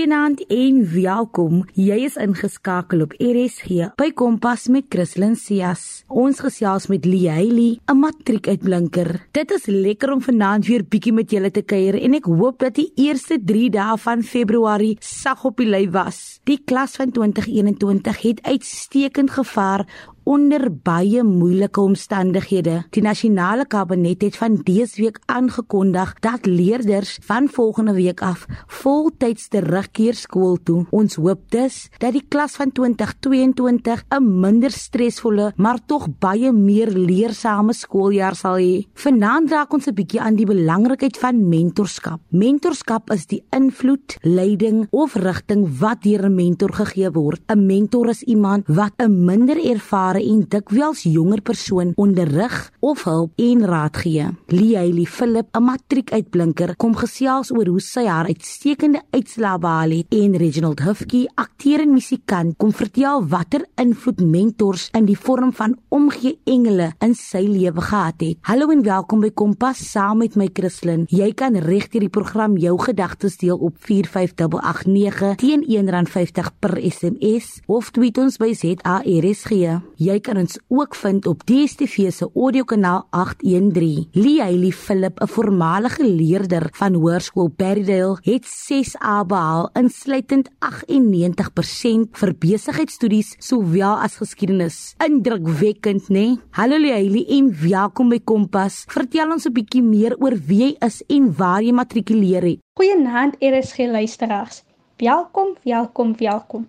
Goeienaand en welkom. Jy is ingeskakel op RSG by Kompas met Christlyn Cias. Ons gesels met Leili, 'n matriekuitblinker. Dit is lekker om vanaand weer bietjie met julle te kuier en ek hoop dat die eerste 3 dae van Februarie sag op die lyf was. Die klas van 2021 het uitstekend gevaar onder baie moeilike omstandighede. Die nasionale kabinet het van dese week aangekondig dat leerders van volgende week af voltyds terugkeer skool toe. Ons hoop dus dat die klas van 2022 'n minder stresvolle, maar tog baie meer leersame skooljaar sal hê. Vanaand raak ons 'n bietjie aan die belangrikheid van mentorskap. Mentorskap is die invloed, leiding of rigting wat deur 'n mentor gegee word. 'n Mentor is iemand wat 'n minder ervare en dikwels jonger persoon onderrig of hulp en raad gee. Leili Philip, 'n matriekuitblinker, kom gesels oor hoe sy haar uitstekende uitslae behaal het en Reginald Hufke, akteur en musikant, kom vertel watter invloed mentors in die vorm van omgee engele in sy lewe gehad het. Hallo en welkom by Kompas saam met my Christlyn. Jy kan regdeur die program jou gedagtes deel op 45889 teen R1.50 per SMS of tweet ons by ZARSG. Jy kan ons ook vind op DStv se audiokanaal 813. Leili Philip, 'n voormalige leerder van Hoërskool Berrydale, het 6A behaal, insluitend 98% vir besigheidstudies sowel as geskiedenis. Indrukwekkend, né? Nee? Hallo Leili en welkom by Kompas. Vertel ons 'n bietjie meer oor wie jy is en waar jy matrikuleer het. Goeienaand, RSG luisteraars. Welkom, welkom, welkom.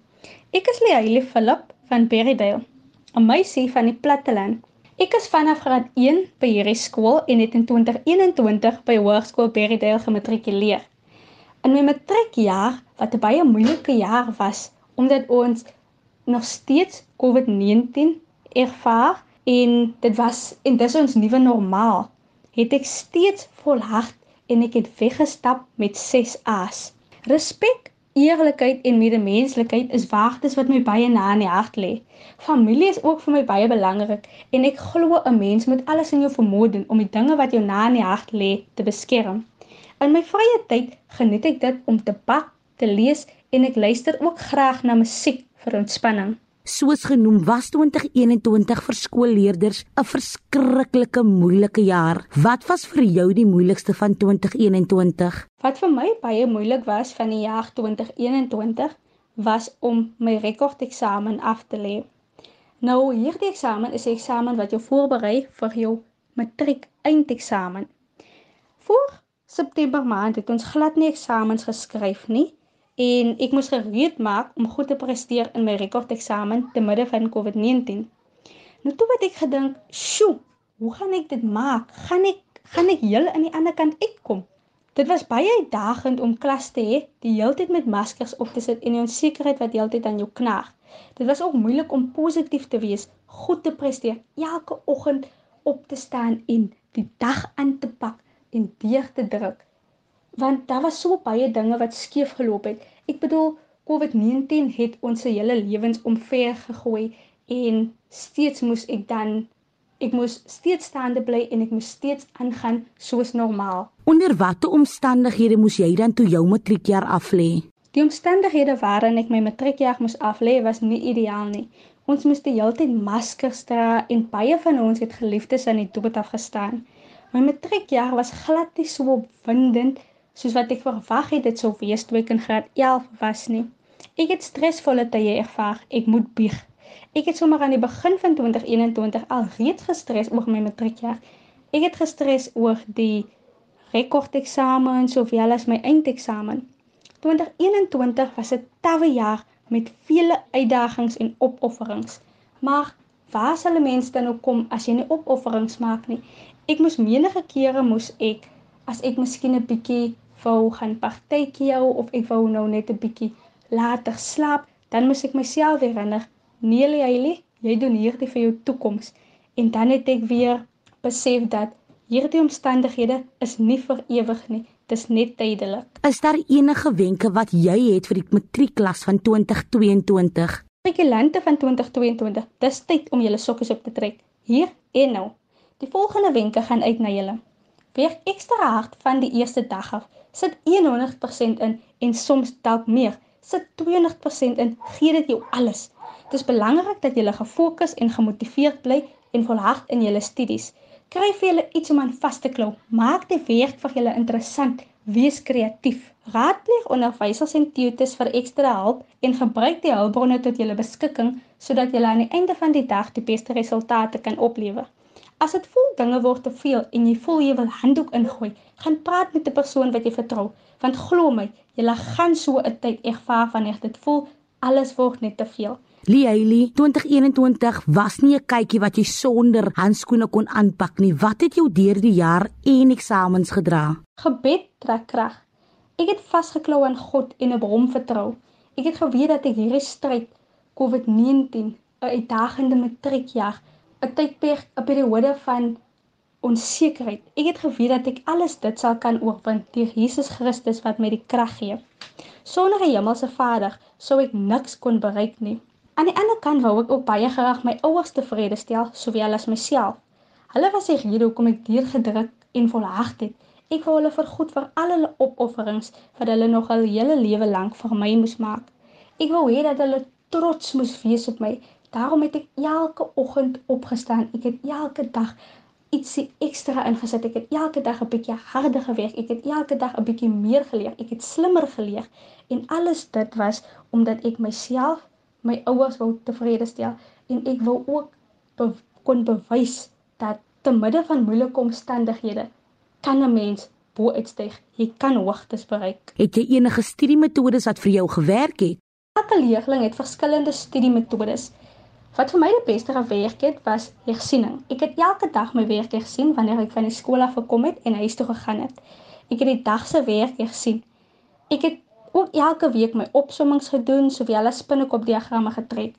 Ek is Leili Philip van Berrydale. 'n meisie van die platteland. Ek is vanaf graad 1 by hierdie skool en het in 2021 by Hoërskool Berrydale gematrikuleer. In my matriekjaar, wat 'n baie moeilike jaar was omdat ons nog steeds COVID-19 ervaar en dit was en dis ons nuwe normaal, het ek steeds volhard en ek het weggestap met 6 A's. Respek Eerlikheid en medemenslikheid is waardes wat my baie na in die hart lê. Familie is ook vir my baie belangrik en ek glo 'n mens moet alles in jou vermoë doen om die dinge wat jou na in die hart lê te beskerm. In my vrye tyd geniet ek dit om te bak, te lees en ek luister ook graag na musiek vir ontspanning soos genoem was 2021 vir skoolleerders 'n verskriklike moeilike jaar. Wat was vir jou die moeilikste van 2021? Wat vir my baie moeilik was van die jaar 2021 was om my rekordeksamen af te lê. Nou hierdie eksamen is 'n eksamen wat jou voorberei vir jou matriek eindeksamen. Voor September maand het ons glad nie eksamens geskryf nie en ek moes gereed maak om goed te presteer in my rekordeksamen te midde van COVID-19. Nou toe het ek gedink, "Sjoe, hoe gaan ek dit maak? Gaan ek gaan ek heel aan die ander kant uitkom?" Dit was baie uitdagend om klas te hê, die hele tyd met maskers op te sit en die onsekerheid wat heeltyd aan jou knaag. Dit was ook moeilik om positief te wees, goed te presteer, elke oggend op te staan en die dag aan te pak en deur te druk want daar was so baie dinge wat skeef geloop het. Ek bedoel COVID-19 het ons se hele lewens omver gegooi en steeds moes ek dan ek moes steeds staande bly en ek moes steeds aangaan soos normaal. Onder watter omstandighede moes jy dan toe jou matriekjaar aflê? Die omstandighede waarin ek my matriekjaar moes aflê was nie ideaal nie. Ons moes die hele tyd maskers dra en baie van ons het geliefdes aan die dood afgestaan. My matriekjaar was glad nie so opwindend soos wat ek verwag het dit sou wees toe ek in graad 11 was nie. Ek het stresvolle tye ervaar, ek moet bieg. Ek het sommer aan die begin van 2021 al reeds gestres oor my matriekjaar. Ek het gestres oor die rekordeksamen sowel as my eindeksamen. 2021 was 'n tawwe jaar met vele uitdagings en opofferings. Maar waar sal 'n mens dan nou kom as jy nie opofferings maak nie? Ek moes menige kere moes ek as ek miskien 'n bietjie wou gaan partytjie hou of ek wou nou net 'n bietjie later slaap, dan moet ek myself weer herinner, nee Leili, jy doen hierdie vir jou toekoms. En dan het ek weer besef dat hierdie omstandighede is nie vir ewig nie. Dis net tydelik. Is daar enige wenke wat jy het vir die matriekklas van 2022? Matrikulante van 2022, dis tyd om julle sokkies op te trek. Hier en nou. Die volgende wenke gaan uit na julle. Werk ekstra hard van die eerste dag af sit 100% in en soms dalk meer. Sit 200% in, gee dit jou alles. Dit is belangrik dat jy gefokus en gemotiveerd bly en volhard in jou studies. Kry vir julle iets om aan vas te klou. Maak die werk vir julle interessant. Wees kreatief. Raadpleeg onderwysers en tutors vir ekstra hulp en gebruik die hulpbronne tot julle beskikking sodat julle aan die einde van die dag die beste resultate kan oplewer. As dit voel dinge word te veel en jy voel jy wil handdoek ingooi, gaan praat met 'n persoon wat jy vertrou, want glo my, jy gaan so 'n tyd ervaar wanneer dit voel alles word net te veel. Lieli, 2021 was nie 'n kykie wat jy sonder handskoene kon aanpak nie. Wat het jou deur die jaar en eksamens gedra? Gebed trek krag. Ek het vasgeklou aan God en op Hom vertrou. Ek het geweet dat ek hierdie stryd COVID-19, 'n uitdagende matriekjaar, 'n tydperk, 'n periode van onsekerheid. Ek het geweet dat ek alles dit sal kan oorwin deur Jesus Christus wat my die krag gee. Sonder 'n hemelse Vader sou ek niks kon bereik nie. Aan die ander kant wou ek ook baie graag my ouers tevrede stel, sowel as myself. Hulle was die rede hoekom ek deurgedruk en volhard het. Ek wou hulle vergoed vir al hulle opofferings wat hulle nog al hele lewe lank vir my moes maak. Ek wou hê dat hulle trots moes wees op my Daarom het ek elke oggend opgestaan. Ek het elke dag ietsie ekstra ingesit. Ek het elke dag 'n bietjie harder gewerk. Ek het elke dag 'n bietjie meer geleer. Ek het slimmer geleer en alles dit was omdat ek myself, my ouers wou tevrede stel en ek wou ook be kon bewys dat te midde van moeilike omstandighede kan 'n mens bo uitstyg. Jy kan hoogtes bereik. Het jy enige studiemetodes wat vir jou gewerk het? Elke leerling het verskillende studiemetodes. Wat vir my die beste gewerk het, was hersiening. Ek het elke dag my werk hersien wanneer ek van die skool af gekom het en huis toe gegaan het. Ek het die dag se werk hersien. Ek het ook elke week my opsommings gedoen, sowel as spinnekopdiagramme getrek.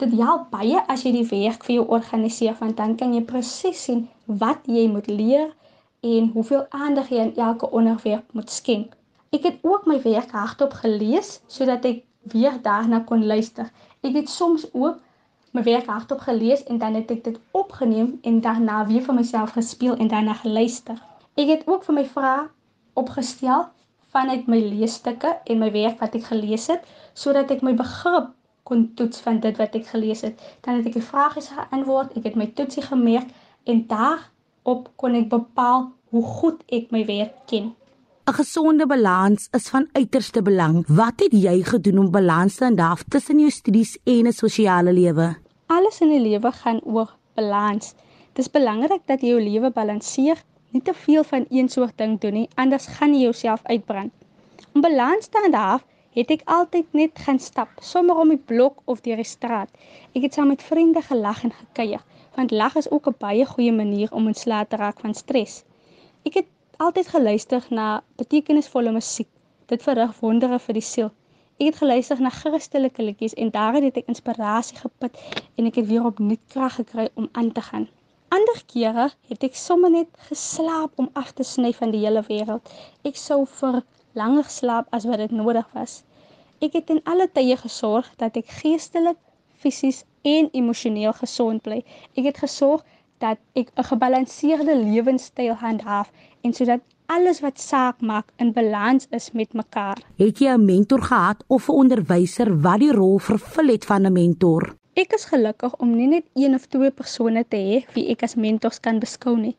Dit help baie as jy die werk vir jou organiseer, want dan kan jy presies sien wat jy moet leer en hoeveel aandag jy aan elke onderwerp moet skenk. Ek het ook my werk hardop gelees sodat ek weer daarna kon luister. Ek het soms ook my werk hardop gelees en dan het ek dit opgeneem en daarna weer vir myself gespeel en daarna geluister. Ek het ook vir my vrae opgestel vanuit my leesstukke en my werk wat ek gelees het sodat ek my begrip kon toets van dit wat ek gelees het. Dan het ek die vrae geantwoord, ek het my toetsie gemerk en daarop kon ek bepaal hoe goed ek my werk ken. 'n Gesonde balans is van uiterste belang. Wat het jy gedoen om balans te hou tussen jou studies en 'n sosiale lewe? Alles in die lewe gaan oor balans. Dit is belangrik dat jy jou lewe balanseer, nie te veel van een soort ding doen nie, anders gaan jy jouself uitbrand. Om balans te hou, het ek altyd net gaan stap, sommer om die blok of deur die straat. Ek het saam met vriende gelag en gekuier, want lag is ook 'n baie goeie manier om ontslae te raak van stres. Ek het altyd geluister na betekenisvolle musiek. Dit verrig wondere vir die siel. Ek het geluister na Christelike liedjies en daarin het ek inspirasie geput en ek het weer opnuut krag gekry om aan te gaan. Ander kere het ek sommer net geslaap om af te sny van die hele wêreld. Ek sou vir langer slaap as wat dit nodig was. Ek het in alle tye gesorg dat ek geestelik, fisies en emosioneel gesond bly. Ek het gesorg dat ek 'n gebalanseerde lewenstyl handhaaf en sodat alles wat saak maak in balans is met mekaar. Het jy 'n mentor gehad of 'n onderwyser wat die rol vervul het van 'n mentor? Ek is gelukkig om nie net een of twee persone te hê wie ek as mentors kan beskou nie.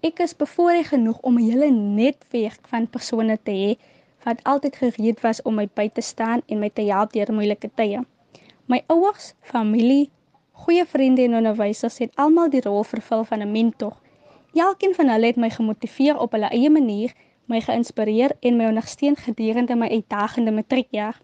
Ek is bevoorreg genoeg om 'n hele netwerk van persone te hê wat altyd gereed was om my by te staan en my te help deur moeilike tye. My ouers, familie, Goeie vriende en onderwysers het almal die rol vervul van 'n mentor. Elkeen van hulle het my gemotiveer op hulle eie manier, my geïnspireer en my ondersteun gedurende my uitdagende matriekjaar.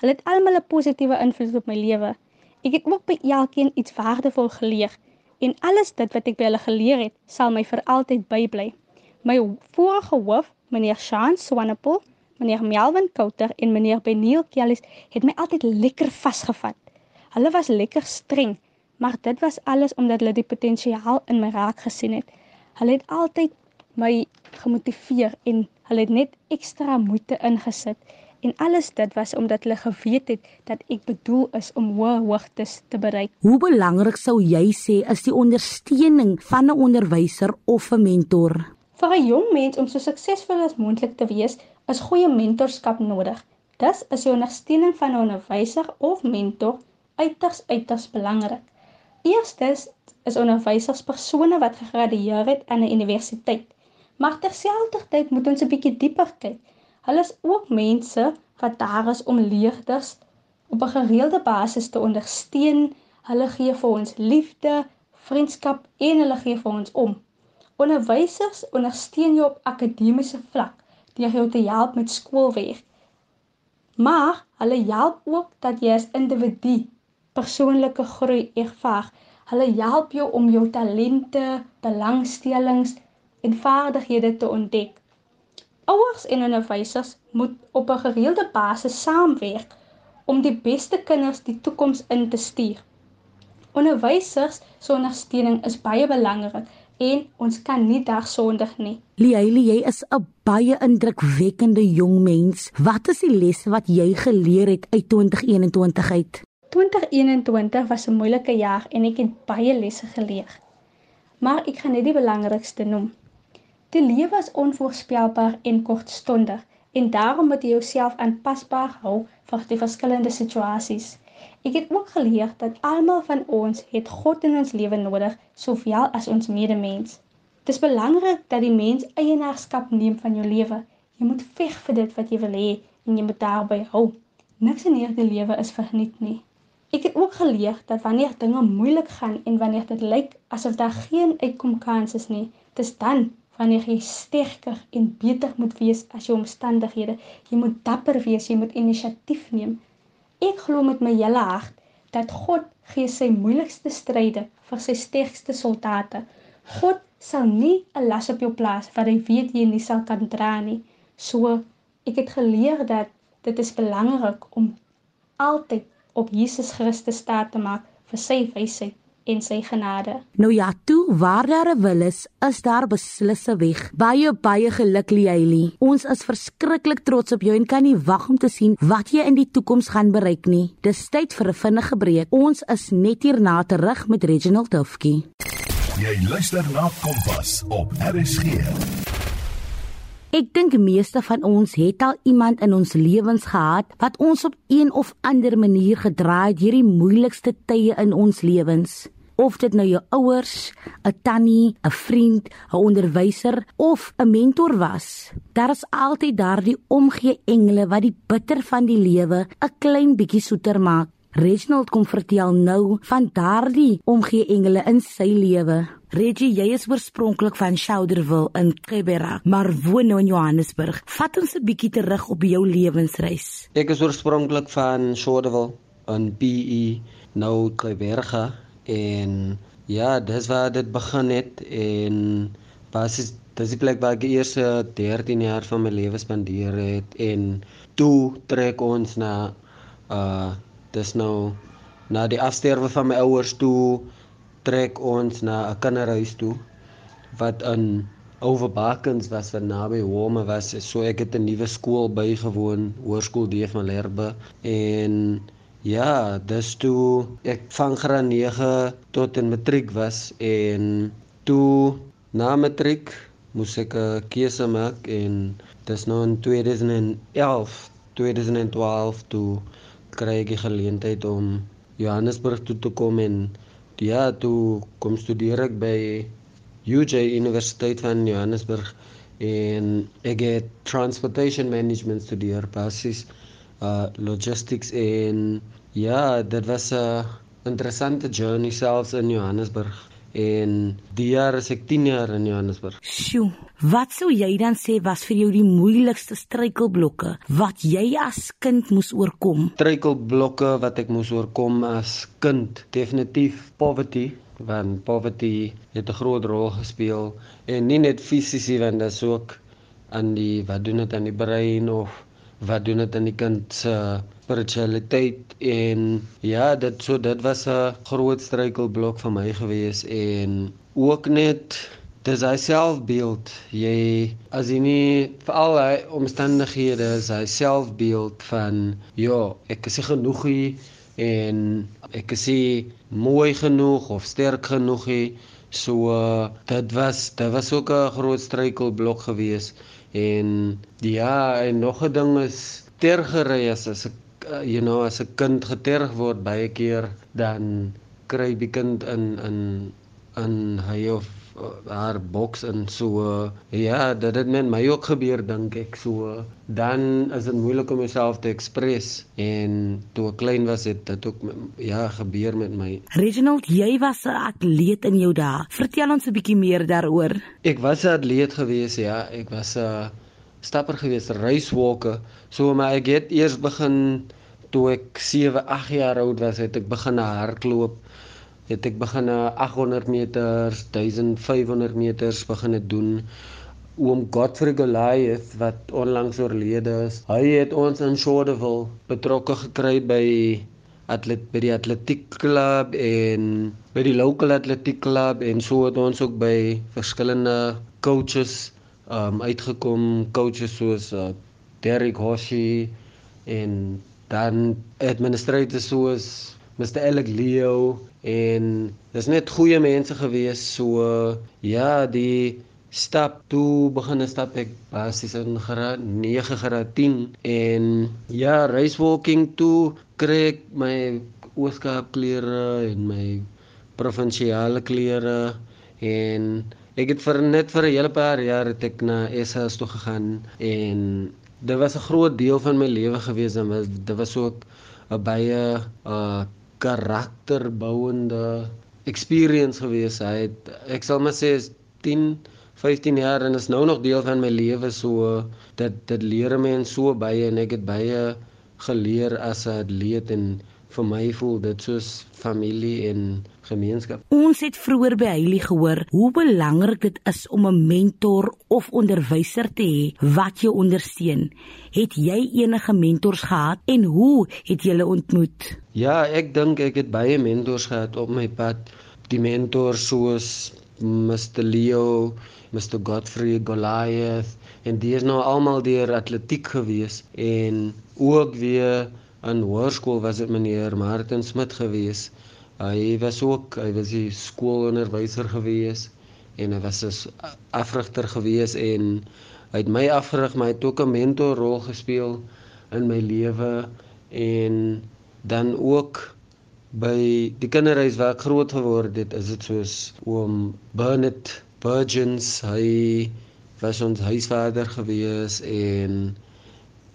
Hulle het almal 'n positiewe invloed op my lewe. Ek het ook by elkeen iets waardevol geleer en alles dit wat ek by hulle geleer het, sal my vir altyd bybly. My vorige hoof, meneer Sean Swanepoel, meneer Melvin Kouter en meneer Beniel Kellis het my altyd lekker vasgevat. Hulle was lekker streng maar dit was alles omdat hulle die potensiaal in my raak gesien het. Hulle het altyd my gemotiveer en hulle het net ekstra moeite ingesit en alles dit was omdat hulle geweet het dat ek bedoel is om hoë hoogtes te bereik. Hoe belangrik sou jy sê is die ondersteuning van 'n onderwyser of 'n mentor? Vir 'n jong mens om so suksesvol as moontlik te wees, is goeie mentorskap nodig. Dis is die ondersteuning van 'n onderwyser of mentor uiters uiters belangrik. Eerstens is onderwysers persone wat gegradueer het aan 'n universiteit. Maar terselfdertyd moet ons 'n bietjie dieper kyk. Hulle is ook mense wat daar is om leerders op 'n gereelde basis te ondersteun. Hulle gee vir ons liefde, vriendskap en hulle gee vir ons om. Onderwysers ondersteun jou op akademiese vlak deur jou te help met skoolwerk. Maar hulle help ook dat jy as individu persoonlike groei ervaar. Hulle help jou om jou talente, belangstellings en vaardighede te ontdek. Ouers en onderwysers moet op 'n gereelde basis saamwerk om die beste kinders die toekoms in te stuur. Onderwysers se ondersteuning is baie belangrik en ons kan nie daarsonder nie. Liaili, jy is 'n baie indrukwekkende jong mens. Wat is die lesse wat jy geleer het uit 2021 uit? 2021 was 'n moeilike jaar en ek het baie lesse geleer. Maar ek gaan net die belangrikste noem. Die lewe is onvoorspelbaar en kortstondig en daarom moet jy jouself aanpasbaar hou vir die verskillende situasies. Ek het ook geleer dat almal van ons het God in ons lewe nodig, sowel as ons medemens. Dit is belangrik dat die mens eienaarskap neem van jou lewe. Jy moet veg vir dit wat jy wil hê en jy moet daarby hou. Niks in hierdie lewe is verniet nie. Ek het ook geleer dat wanneer dinge moeilik gaan en wanneer dit lyk asof daar geen uitkomkans is nie, dis dan wanneer jy sterker en beter moet wees as jou omstandighede. Jy moet dapper wees, jy moet inisiatief neem. Ek glo met my hele hart dat God gee sy moeilikste stryde vir sy sterkste soldate. God sal nie 'n las op jou plaas wat hy weet jy nie sal kan dra nie. So ek het geleer dat dit is belangrik om altyd op Jesus Christus staat te maak vir sy wysheid en sy genade. Nou ja, toe waar daar 'n wil is, is daar beslisse weg. Baie baie geluk Liaili. Ons is verskriklik trots op jou en kan nie wag om te sien wat jy in die toekoms gaan bereik nie. Dis tyd vir 'n vinnige breek. Ons is net hierna terug met Reginald Hofke. Jy luister na Kompas op RSG. Ek dink meeste van ons het al iemand in ons lewens gehad wat ons op een of ander manier gedra het hierdie moeilikste tye in ons lewens. Of dit nou jou ouers, 'n tannie, 'n vriend, 'n onderwyser of 'n mentor was. Daar is altyd daardie omgee engele wat die bitter van die lewe 'n klein bietjie soeter maak. Reginald kom vertel nou van daardie omgee engele in sy lewe. Reggie, jy is oorspronklik van Chowderville in Kebera, maar woon nou in Johannesburg. Vat ons 'n bietjie terug op jou lewensreis. Ek is oorspronklik van Chowderville in PE, nou Kebera en ja, dis waar dit begin het en basies dis die plek waar ek eers 13 jaar van my lewe spandeer het en toe trek ons na uh dis nou na die afsterwe van my ouers toe trek ons na 'n kinderhuis toe wat in Overbakens was wat naby Home was. So ek het 'n nuwe skool bygewoon hoërskool DF Malherbe en ja dis toe ek van graad 9 tot in matriek was. En toe na matriek moes ek 'n keuse maak en dis nou in 2011 2012 toe kry ek die geleentheid om Johannesburg toe te kom en ja, toe kom studeer ek by UJ Universiteit van Johannesburg en ek het transportation management studeer basis uh logistics en ja, dit was 'n interessante journey selfs in Johannesburg en die jaar is ek 10 jaar in Johannesburg. Sjoe, wat sou jy dan sê was vir jou die moeilikste struikelblokke wat jy as kind moes oorkom? Struikelblokke wat ek moes oorkom as kind, definitief poverty want poverty het 'n groot rol gespeel en nie net fisies nie want dit is ook aan die wat doen dit aan die brein of wat doen dit aan die kind se spiritualiteit. En ja dit so dit was 'n groot struikelblok vir my gewees en ook net dis hy selfbeeld. Jy as jy nie vir al hy omstandighede is hy selfbeeld van ja ek is genoeg hier en ek is mooi genoeg of sterk genoeg hier so dit was dit was ook 'n groot struikelblok geweest En ja, en nog 'n ding is tergery as as 'n uh, you know as 'n kind geterg word baie keer dan kry die kind in in in hy of haar boks en so ja dit het met my ook gebeur dink ek. So dan is dit moeilik om jouself te express en toe ek klein was het dit ook ja gebeur met my. Reginald jy was 'n atleet in jou dae. Vertel ons 'n bietjie meer daaroor. Ek was 'n atleet gewees ja. Ek was 'n stapper gewees racewalker. So maar ek het eers begin toe ek 7 8 jaar oud was het ek begin hardloop het ek begin 800 meters, 1500 meters begin doen. Oom Godfrey Goliath wat onlangs oorlede is. Hy het ons in Shoreville betrokke gekry by atlet by die atletiek klub en by die local atletiek klub en so het ons ook by verskillende coaches um uitgekom, coaches soos uh, Derek Hoshi en dan administrateurs soos Mr. Alec Leo en dis net goeie mense gewees so ja die stap toe begin stap ek basies in graad 9 graad 10 en ja race walking toe kry ek my ooskaap klere en my provinsiale klere en ek het vir net vir 'n hele paar jaar het ek na SAS toe gegaan en dit was 'n groot deel van my lewe gewees en dit was ook 'n baie uh karakterbouende experience gewees. Hy het ek sal maar sê 10 15 jaar en is nou nog deel van my lewe so dat dit leer my en so baie en ek het baie geleer as 'n atleet en vir my voel dit soos familie en gemeenskap. Ons het vroeër by Hailey gehoor hoe belangrik dit is om 'n mentor of onderwyser te hê wat jou ondersteun. Het jy enige mentors gehad en hoe het jy hulle ontmoet? Ja, ek dink ek het baie mentors gehad op my pad. Die mentors soos Mr Leo, Mr Godfrey Goliath en die is nou almal deur atletiek gewees en ook weer in hoërskool was dit meneer Martin Smit gewees. Hy was ook, hy was die skoolonderwyser gewees en hy was 'n afrigter gewees en hy het my afgerig, maar hy het ook 'n mentorrol gespeel in my lewe en dan ook by die kinderhuis waar ek groot geword het, is dit soos oom Bernard Burgens, hy was ons huisvader gewees en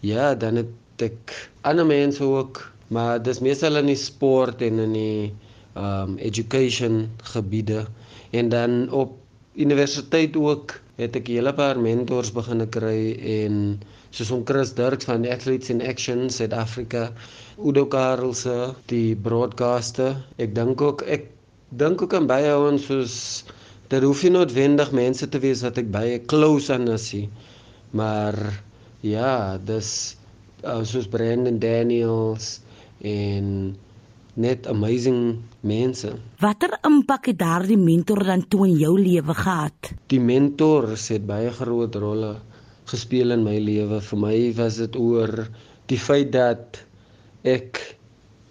ja, dan het ek ander mense ook, maar dis meestal in die sport en in die um education gebiede en dan op universiteit ook het ek 'n hele paar mentors begin kry en soos om Chris Dirks van Athletes in Action South Africa, Udo Karlse, die broadcaster. Ek dink ook ek dink ook aan baie ouens soos dit hoef nie noodwendig mense te wees wat ek baie close aan is nie. Maar ja, dis uh, soos Brandon Daniels en net amazing mense. Watter impak het daardie mentor dan toe in jou lewe gehad? Die mentors het baie groot rolle gespeel in my lewe. Vir my was dit oor die feit dat ek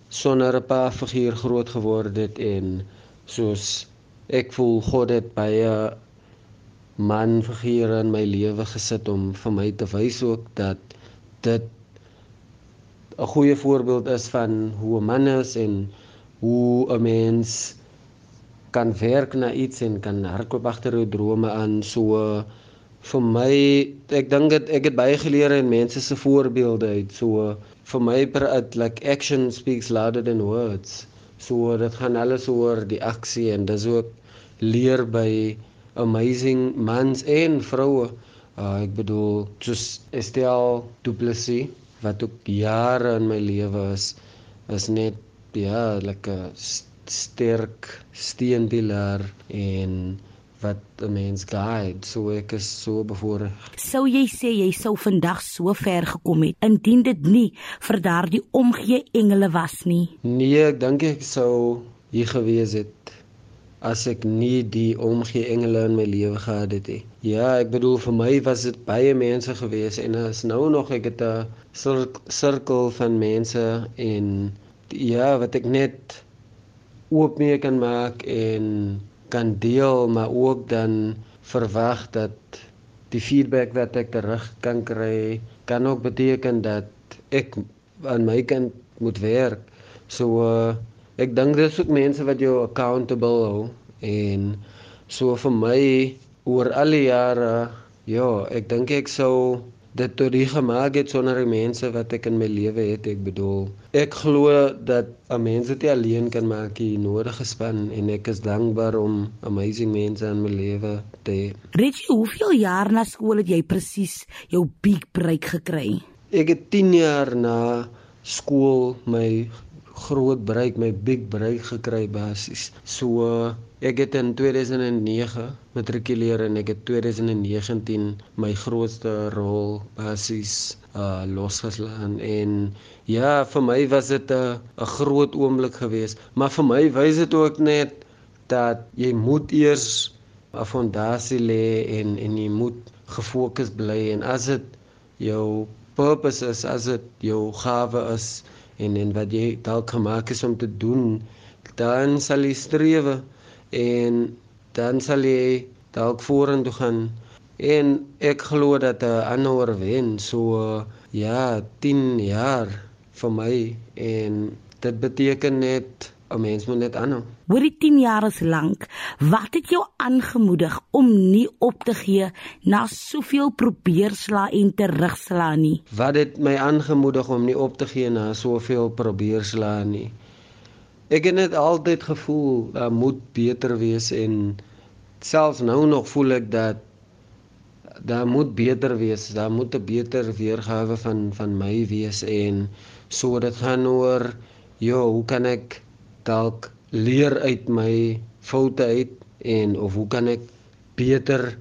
sonder 'n pa figuur groot geword het en soos ek voel God het baie man figure in my lewe gesit om vir my te wys ook dat dit 'n goeie voorbeeld is van hoe 'n man is en hoe 'n mens kan werk na iets en kan hardloop agter jou drome aan. So vir my ek dink dit ek het baie geleer in mense se voorbeelde uit. So vir my it like action speaks louder than words. So dit gaan alles oor die aksie en dis ook leer by amazing mans en vroue uh, ek bedoel just Estelle Duplessis wat ook jare in my lewe is is net ja lekker sterk steenpilaar en wat 'n mens guide so ek is so bevoorreg. Sou jy sê jy sou vandag so ver gekom het indien dit nie vir daardie omgee engele was nie? Nee, ek dink ek sou hier gewees het as ek nie die omgee engele in my lewe gehad het nie. Ja, ek bedoel vir my was dit baie mense gewees en is nou nog ek het 'n sirkel van mense en ja, wat ek net oop mee kan maak en kan deel, maar ook dan verwag dat die feedback wat ek terug kan kry kan ook beteken dat ek aan my kant moet werk. So uh, ek dink dis ook mense wat jou accountable hou en so vir my oor al die jare ja, ek dink ek sou dit tot die gemaak het sonder die mense wat ek in my lewe het. Ek bedoel, ek glo dat 'n mens dit alleen kan maak die nodige span en ek is dankbaar om amazing mense in my lewe te hê. Richie, hoeveel jaar na skool het jy presies jou big break gekry? Ek het 10 jaar na skool my groot bereik, my big break gekry basies. So ek het in 2009 matrikuleer en ek het 2019 my grootste rol basies uh losgeslaan. En ja, vir my was dit 'n 'n groot oomblik geweest, maar vir my wys dit ook net dat jy moet eers 'n fondasie lê en en jy moet gefokus bly. En as dit jou purpose is, as dit jou gawe is, en en wat jy dalk gemaak is om te doen, dan sal jy strewe en dan sal jy dalk vorentoe gaan. En ek glo dat 'n ander wen so ja, 10 jaar vir my en dit beteken net 'n mens moet net aanhou. Oor die 10 jaar is lank. Wat het jou aangemoedig om nie op te gee na soveel probeersla en terugsla nie? Wat het my aangemoedig om nie op te gee na soveel probeersla nie? Ek het net altyd gevoel daar moet beter wees en selfs nou nog voel ek dat daar moet beter wees. Daar moet 'n beter weergawe van van my wees en so dit gaan oor ja, hoe kan ek dalk leer uit my foute uit en of hoe kan ek beter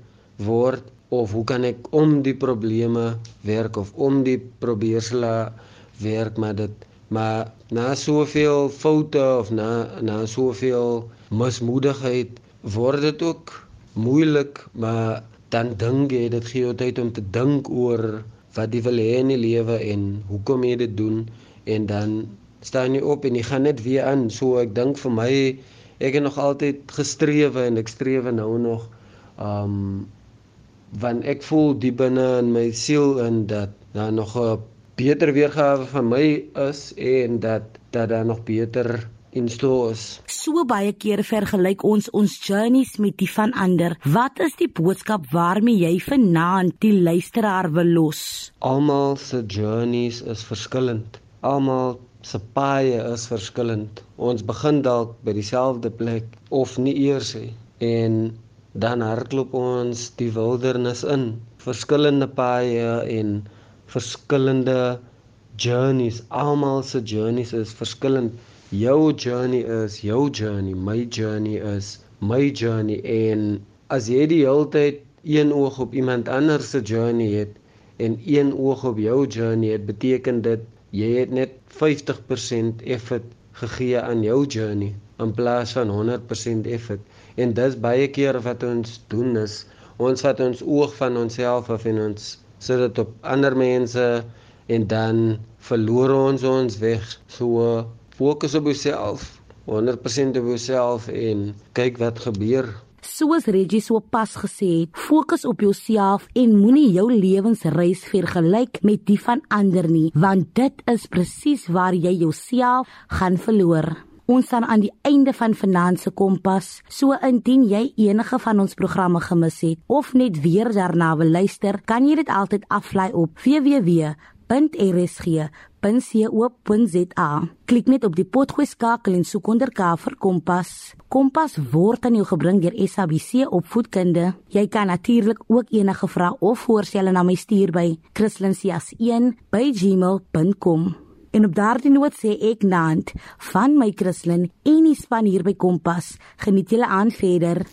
word of hoe kan ek om die probleme werk of om die probeersela werk maar dit maar na soveel foute of na na soveel mismoedigheid word dit ook moeilik maar dan dink jy dit gee jou tyd om te dink oor wat jy wil hê in die lewe en hoekom jy dit doen en dan staan jy op en jy gaan net weer aan. So ek dink vir my ek het nog altyd gestrewe en ek strewe nou nog. Um want ek voel diep binne in my siel en dat daar nog 'n beter weergawe van my is en dat dat daar nog beter in store is. So baie kere vergelyk ons ons journeys met die van ander. Wat is die boodskap waarmee jy vanaand die luisteraar wil los? Almal se journeys is verskillend. Almal se paaie is verskillend. Ons begin dalk by dieselfde plek of nie eers nie en dan hardloop ons die wildernis in. Verskillende paaie en verskillende journeys. Almal se journeys is verskillend. Jou journey is jou journey, my journey is my journey en as jy die hele tyd een oog op iemand anders se journey het en een oog op jou journey het, beteken dit jy het net 50% effort gegee aan jou journey in plaas van 100% effort. En dis baie keer wat ons doen is ons vat ons oog van onsself af en ons sit dit op ander mense en dan verloor ons ons weg. So fokus op jouself, 100% op jouself en kyk wat gebeur soos Reggie so pas gesê het, fokus op jouself en moenie jou lewensreis vergelyk met die van ander nie, want dit is presies waar jy jouself gaan verloor. Ons staan aan die einde van Finanse Kompas. So indien jy enige van ons programme gemis het of net weer daarna wil luister, kan jy dit altyd aflaai op www www.rsg.co.za. Klik net op die potgooi skakel en soek onder K vir Kompas. Kompas word aan jou gebring deur SABC Opvoedkunde. Jy kan natuurlik ook enige vrae of voorstelle na my stuur by christlincias1@gmail.com. En op daardie noot sê ek naand van my Christlin en die span hier by Kompas. Geniet julle aan verder.